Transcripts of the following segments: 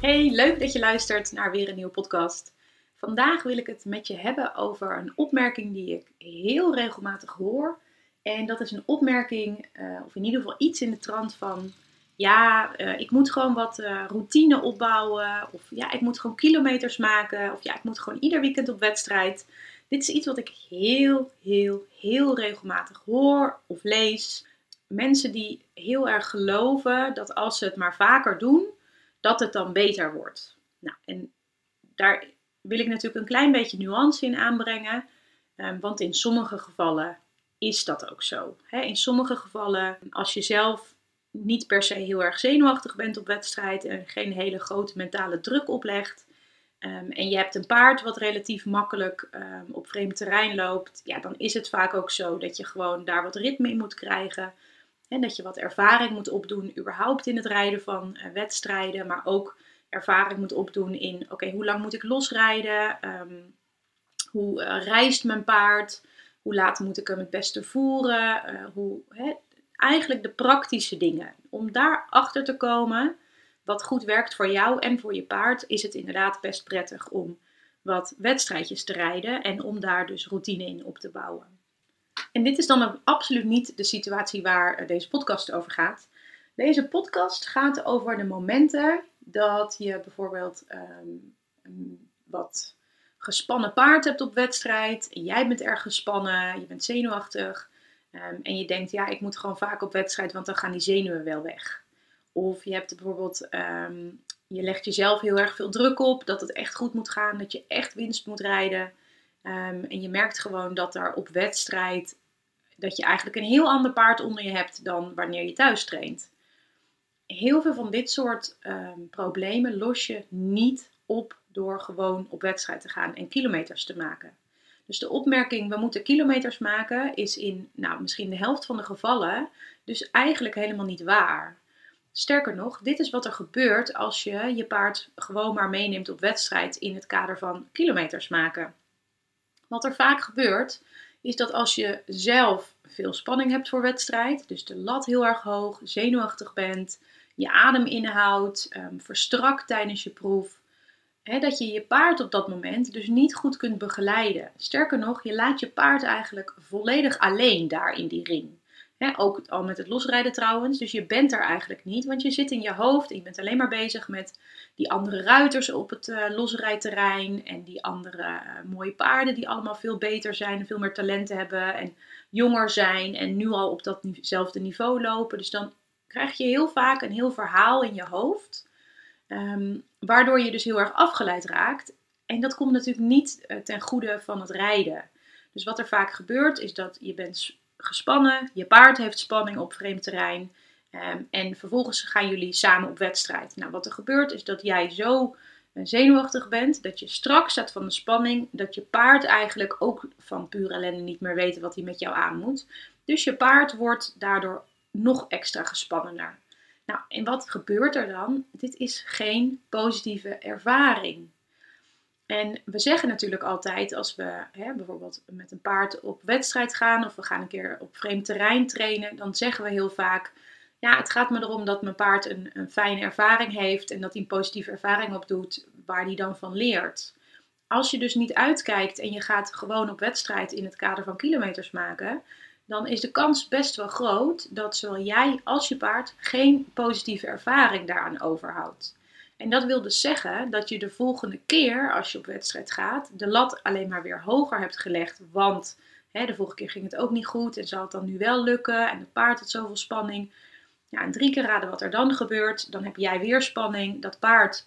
Hey, leuk dat je luistert naar weer een nieuwe podcast. Vandaag wil ik het met je hebben over een opmerking die ik heel regelmatig hoor. En dat is een opmerking, uh, of in ieder geval iets in de trant van: ja, uh, ik moet gewoon wat uh, routine opbouwen. Of ja, ik moet gewoon kilometers maken. Of ja, ik moet gewoon ieder weekend op wedstrijd. Dit is iets wat ik heel, heel, heel regelmatig hoor of lees. Mensen die heel erg geloven dat als ze het maar vaker doen, dat het dan beter wordt. Nou, en daar wil ik natuurlijk een klein beetje nuance in aanbrengen. Um, want in sommige gevallen is dat ook zo. In sommige gevallen, als je zelf niet per se heel erg zenuwachtig bent op wedstrijd en geen hele grote mentale druk oplegt. Um, en je hebt een paard wat relatief makkelijk um, op vreemd terrein loopt. Ja, dan is het vaak ook zo dat je gewoon daar wat ritme in moet krijgen. En dat je wat ervaring moet opdoen, überhaupt in het rijden van uh, wedstrijden. Maar ook ervaring moet opdoen in, oké, hoe lang moet ik losrijden? Um, hoe uh, reist mijn paard? Hoe laat moet ik hem het beste voeren? Uh, hoe, eigenlijk de praktische dingen. Om daarachter te komen wat goed werkt voor jou en voor je paard, is het inderdaad best prettig om wat wedstrijdjes te rijden en om daar dus routine in op te bouwen. En dit is dan absoluut niet de situatie waar eh, deze podcast over gaat. Deze podcast gaat over de momenten dat je bijvoorbeeld um, wat gespannen paard hebt op wedstrijd. Jij bent erg gespannen, je bent zenuwachtig. Um, en je denkt, ja, ik moet gewoon vaak op wedstrijd, want dan gaan die zenuwen wel weg. Of je hebt bijvoorbeeld, um, je legt jezelf heel erg veel druk op dat het echt goed moet gaan, dat je echt winst moet rijden. Um, en je merkt gewoon dat daar op wedstrijd, dat je eigenlijk een heel ander paard onder je hebt dan wanneer je thuis traint. Heel veel van dit soort um, problemen los je niet op door gewoon op wedstrijd te gaan en kilometers te maken. Dus de opmerking, we moeten kilometers maken, is in nou, misschien de helft van de gevallen dus eigenlijk helemaal niet waar. Sterker nog, dit is wat er gebeurt als je je paard gewoon maar meeneemt op wedstrijd in het kader van kilometers maken. Wat er vaak gebeurt, is dat als je zelf veel spanning hebt voor wedstrijd, dus de lat heel erg hoog, zenuwachtig bent, je adem inhoudt, um, verstrakt tijdens je proef, dat je je paard op dat moment dus niet goed kunt begeleiden. Sterker nog, je laat je paard eigenlijk volledig alleen daar in die ring ook al met het losrijden trouwens. Dus je bent er eigenlijk niet, want je zit in je hoofd en je bent alleen maar bezig met die andere ruiters op het uh, losrijterrein. En die andere uh, mooie paarden die allemaal veel beter zijn veel meer talenten hebben. En jonger zijn en nu al op datzelfde niveau lopen. Dus dan krijg je heel vaak een heel verhaal in je hoofd. Um, waardoor je dus heel erg afgeleid raakt. En dat komt natuurlijk niet uh, ten goede van het rijden. Dus wat er vaak gebeurt is dat je bent gespannen, je paard heeft spanning op vreemd terrein. Um, en vervolgens gaan jullie samen op wedstrijd. Nou, wat er gebeurt is dat jij zo zenuwachtig bent, dat je strak staat van de spanning, dat je paard eigenlijk ook van pure ellende niet meer weet wat hij met jou aan moet. Dus je paard wordt daardoor nog extra gespannener. Nou, en wat gebeurt er dan? Dit is geen positieve ervaring. En we zeggen natuurlijk altijd als we hè, bijvoorbeeld met een paard op wedstrijd gaan of we gaan een keer op vreemd terrein trainen, dan zeggen we heel vaak, ja, het gaat me erom dat mijn paard een, een fijne ervaring heeft en dat hij een positieve ervaring opdoet waar hij dan van leert. Als je dus niet uitkijkt en je gaat gewoon op wedstrijd in het kader van kilometers maken, dan is de kans best wel groot dat zowel jij als je paard geen positieve ervaring daaraan overhoudt. En dat wil dus zeggen dat je de volgende keer, als je op wedstrijd gaat, de lat alleen maar weer hoger hebt gelegd. Want hè, de vorige keer ging het ook niet goed en zal het dan nu wel lukken? En het paard had zoveel spanning. Ja, en drie keer raden wat er dan gebeurt. Dan heb jij weer spanning. Dat paard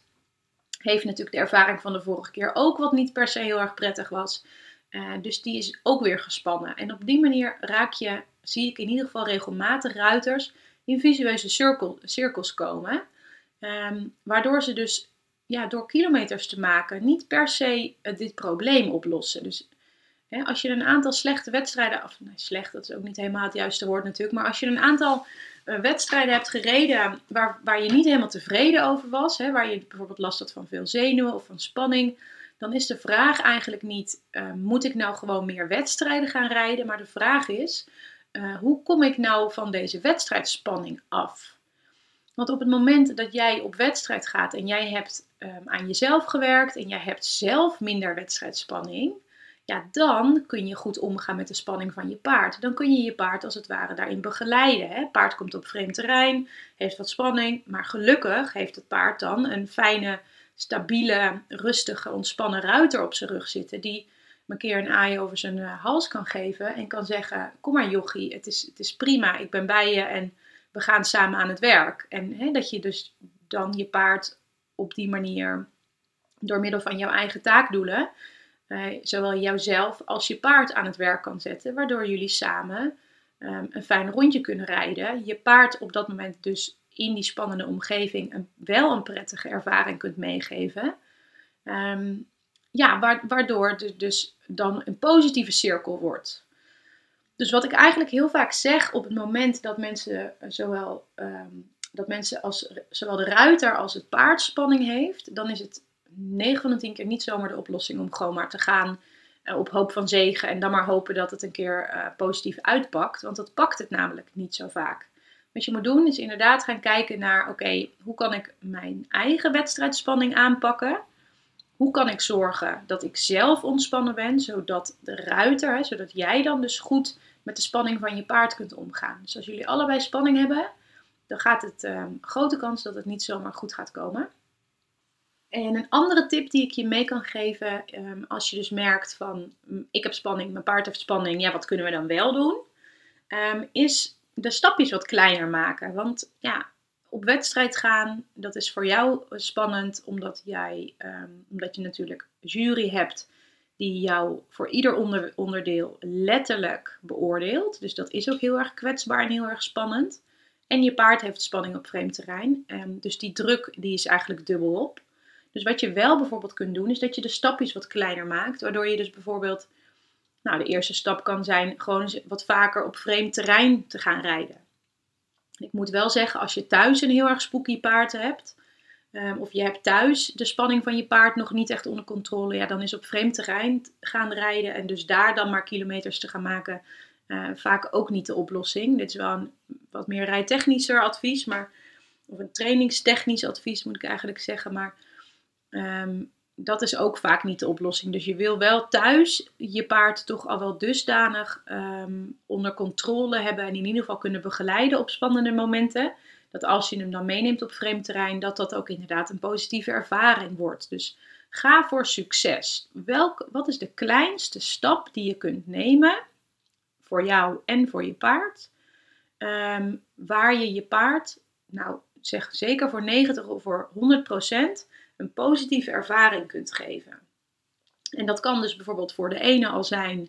heeft natuurlijk de ervaring van de vorige keer ook, wat niet per se heel erg prettig was. Uh, dus die is ook weer gespannen. En op die manier raak je, zie ik in ieder geval regelmatig ruiters in visueuze cirkel, cirkels komen. Um, waardoor ze dus ja, door kilometers te maken niet per se dit probleem oplossen. Dus hè, als je een aantal slechte wedstrijden, of slecht, dat is ook niet helemaal het juiste woord natuurlijk, maar als je een aantal uh, wedstrijden hebt gereden waar, waar je niet helemaal tevreden over was, hè, waar je bijvoorbeeld last had van veel zenuwen of van spanning, dan is de vraag eigenlijk niet: uh, moet ik nou gewoon meer wedstrijden gaan rijden? Maar de vraag is: hoe kom ik nou van deze wedstrijdspanning af? Want op het moment dat jij op wedstrijd gaat en jij hebt um, aan jezelf gewerkt en jij hebt zelf minder wedstrijdspanning, ja, dan kun je goed omgaan met de spanning van je paard. Dan kun je je paard als het ware daarin begeleiden. Hè? Paard komt op vreemd terrein, heeft wat spanning, maar gelukkig heeft het paard dan een fijne, stabiele, rustige, ontspannen ruiter op zijn rug zitten die een keer een aai over zijn eh, hals kan geven en kan zeggen: Kom maar, jochie, het is, het is prima, ik ben bij je en we gaan samen aan het werk. En hè, dat je dus dan je paard op die manier, door middel van jouw eigen taakdoelen, uh, zowel jouzelf als je paard aan het werk kan zetten, waardoor jullie samen um, een fijn rondje kunnen rijden. Je paard op dat moment dus in die spannende omgeving een, wel een prettige ervaring kunt meegeven. Um, ja, waardoor het dus dan een positieve cirkel wordt. Dus wat ik eigenlijk heel vaak zeg op het moment dat mensen zowel, um, dat mensen als zowel de ruiter als het paard spanning heeft, dan is het 9 van de 10 keer niet zomaar de oplossing om gewoon maar te gaan uh, op hoop van zegen en dan maar hopen dat het een keer uh, positief uitpakt. Want dat pakt het namelijk niet zo vaak. Wat je moet doen is inderdaad gaan kijken naar, oké, hoe kan ik mijn eigen wedstrijdspanning aanpakken? Hoe kan ik zorgen dat ik zelf ontspannen ben, zodat de ruiter, zodat jij dan dus goed met de spanning van je paard kunt omgaan. Dus als jullie allebei spanning hebben, dan gaat het um, grote kans dat het niet zomaar goed gaat komen. En een andere tip die ik je mee kan geven, um, als je dus merkt van ik heb spanning, mijn paard heeft spanning, ja, wat kunnen we dan wel doen? Um, is de stapjes wat kleiner maken. Want ja, op wedstrijd gaan, dat is voor jou spannend, omdat jij, um, omdat je natuurlijk jury hebt die jou voor ieder onder, onderdeel letterlijk beoordeelt. Dus dat is ook heel erg kwetsbaar en heel erg spannend. En je paard heeft spanning op vreemd terrein. Um, dus die druk die is eigenlijk dubbel op. Dus wat je wel bijvoorbeeld kunt doen, is dat je de stapjes wat kleiner maakt. Waardoor je dus bijvoorbeeld, nou de eerste stap kan zijn gewoon wat vaker op vreemd terrein te gaan rijden. Ik moet wel zeggen, als je thuis een heel erg spooky paard hebt, um, of je hebt thuis de spanning van je paard nog niet echt onder controle, ja, dan is op vreemd terrein gaan rijden en dus daar dan maar kilometers te gaan maken, uh, vaak ook niet de oplossing. Dit is wel een wat meer rijtechnischer advies, maar, of een trainingstechnisch advies moet ik eigenlijk zeggen, maar um, dat is ook vaak niet de oplossing. Dus je wil wel thuis je paard toch al wel dusdanig um, onder controle hebben en in ieder geval kunnen begeleiden op spannende momenten. Dat als je hem dan meeneemt op vreemd terrein, dat dat ook inderdaad een positieve ervaring wordt. Dus ga voor succes. Welk, wat is de kleinste stap die je kunt nemen voor jou en voor je paard? Um, waar je je paard, nou zeg zeker voor 90 of voor 100 procent, een positieve ervaring kunt geven. En dat kan dus bijvoorbeeld voor de ene al zijn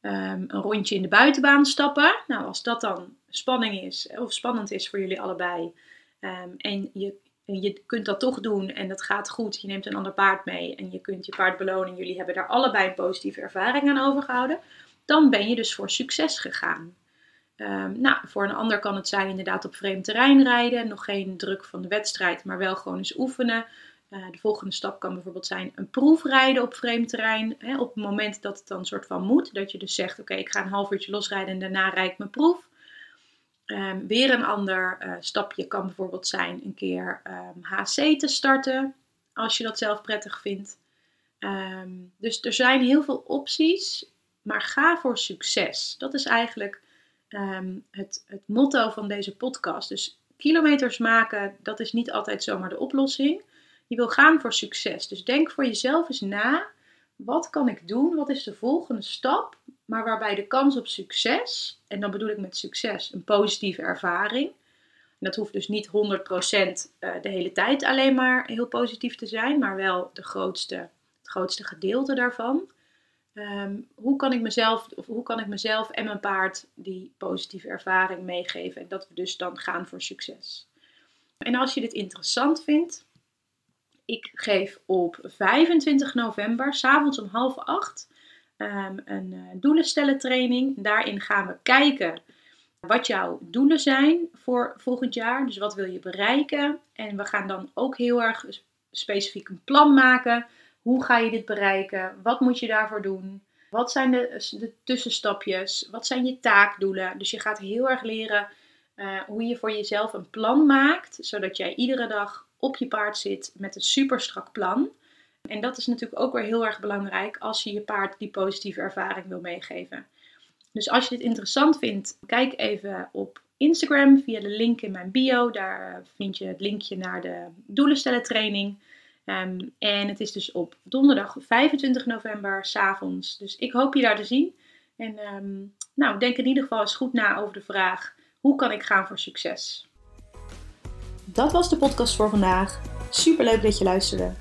um, een rondje in de buitenbaan stappen. Nou, als dat dan spanning is, of spannend is voor jullie allebei, um, en je, je kunt dat toch doen en dat gaat goed, je neemt een ander paard mee en je kunt je paard belonen, jullie hebben daar allebei een positieve ervaring aan overgehouden, dan ben je dus voor succes gegaan. Um, nou, voor een ander kan het zijn inderdaad op vreemd terrein rijden, nog geen druk van de wedstrijd, maar wel gewoon eens oefenen. Uh, de volgende stap kan bijvoorbeeld zijn een proefrijden op vreemd terrein. Hè, op het moment dat het dan soort van moet. Dat je dus zegt, oké, ik ga een half uurtje losrijden en daarna rijd ik mijn proef. Um, weer een ander uh, stapje kan bijvoorbeeld zijn een keer um, ehm, HC te starten. Als je dat zelf prettig vindt. Dus er zijn heel veel opties. Maar ga voor succes. Dat is eigenlijk het, het motto van deze podcast. Dus kilometers maken, dat is niet altijd zomaar de oplossing. Je wil gaan voor succes. Dus denk voor jezelf eens na. Wat kan ik doen? Wat is de volgende stap? Maar waarbij de kans op succes, en dan bedoel ik met succes een positieve ervaring. En dat hoeft dus niet 100% eh, de hele tijd alleen maar heel positief te zijn, maar wel de grootste, het grootste gedeelte daarvan. Ehm, hoe, kan ik mezelf, of hoe kan ik mezelf en mijn paard die positieve ervaring meegeven? En dat we dus dan gaan voor succes. En als je dit interessant vindt, ik geef op 25 november, s'avonds om half acht, um, een uh, doelenstellen training. Daarin gaan we kijken wat jouw doelen zijn voor volgend jaar. Dus wat wil je bereiken? En we gaan dan ook heel erg specifiek een plan maken. Hoe ga je dit bereiken? Wat moet je daarvoor doen? Wat zijn de, tussenstapjes? Wat zijn je taakdoelen? Dus je gaat heel erg leren uh, hoe je voor jezelf een plan maakt, zodat jij iedere dag op je paard zit met een super strak plan. En dat is natuurlijk ook weer heel erg belangrijk als je je paard die positieve ervaring wil meegeven. Dus als je dit interessant vindt, kijk even op Instagram via de link in mijn bio. Daar vind je het linkje naar de doelenstellen training. Ehm, en het is dus op donderdag 25 november, s'avonds. Dus ik hoop je daar te zien. En um, nou, denk in ieder geval eens goed na over de vraag: hoe kan ik gaan voor succes? Dat was de podcast voor vandaag. Super leuk dat je luisterde.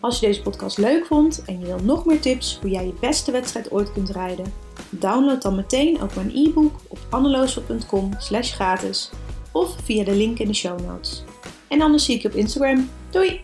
Als je deze podcast leuk vond en je wil nog meer tips hoe jij je beste wedstrijd ooit kunt rijden, download dan meteen ook mijn e-book op anneloosel.com gratis of via de link in de show notes. En anders zie ik je op Instagram. Doei!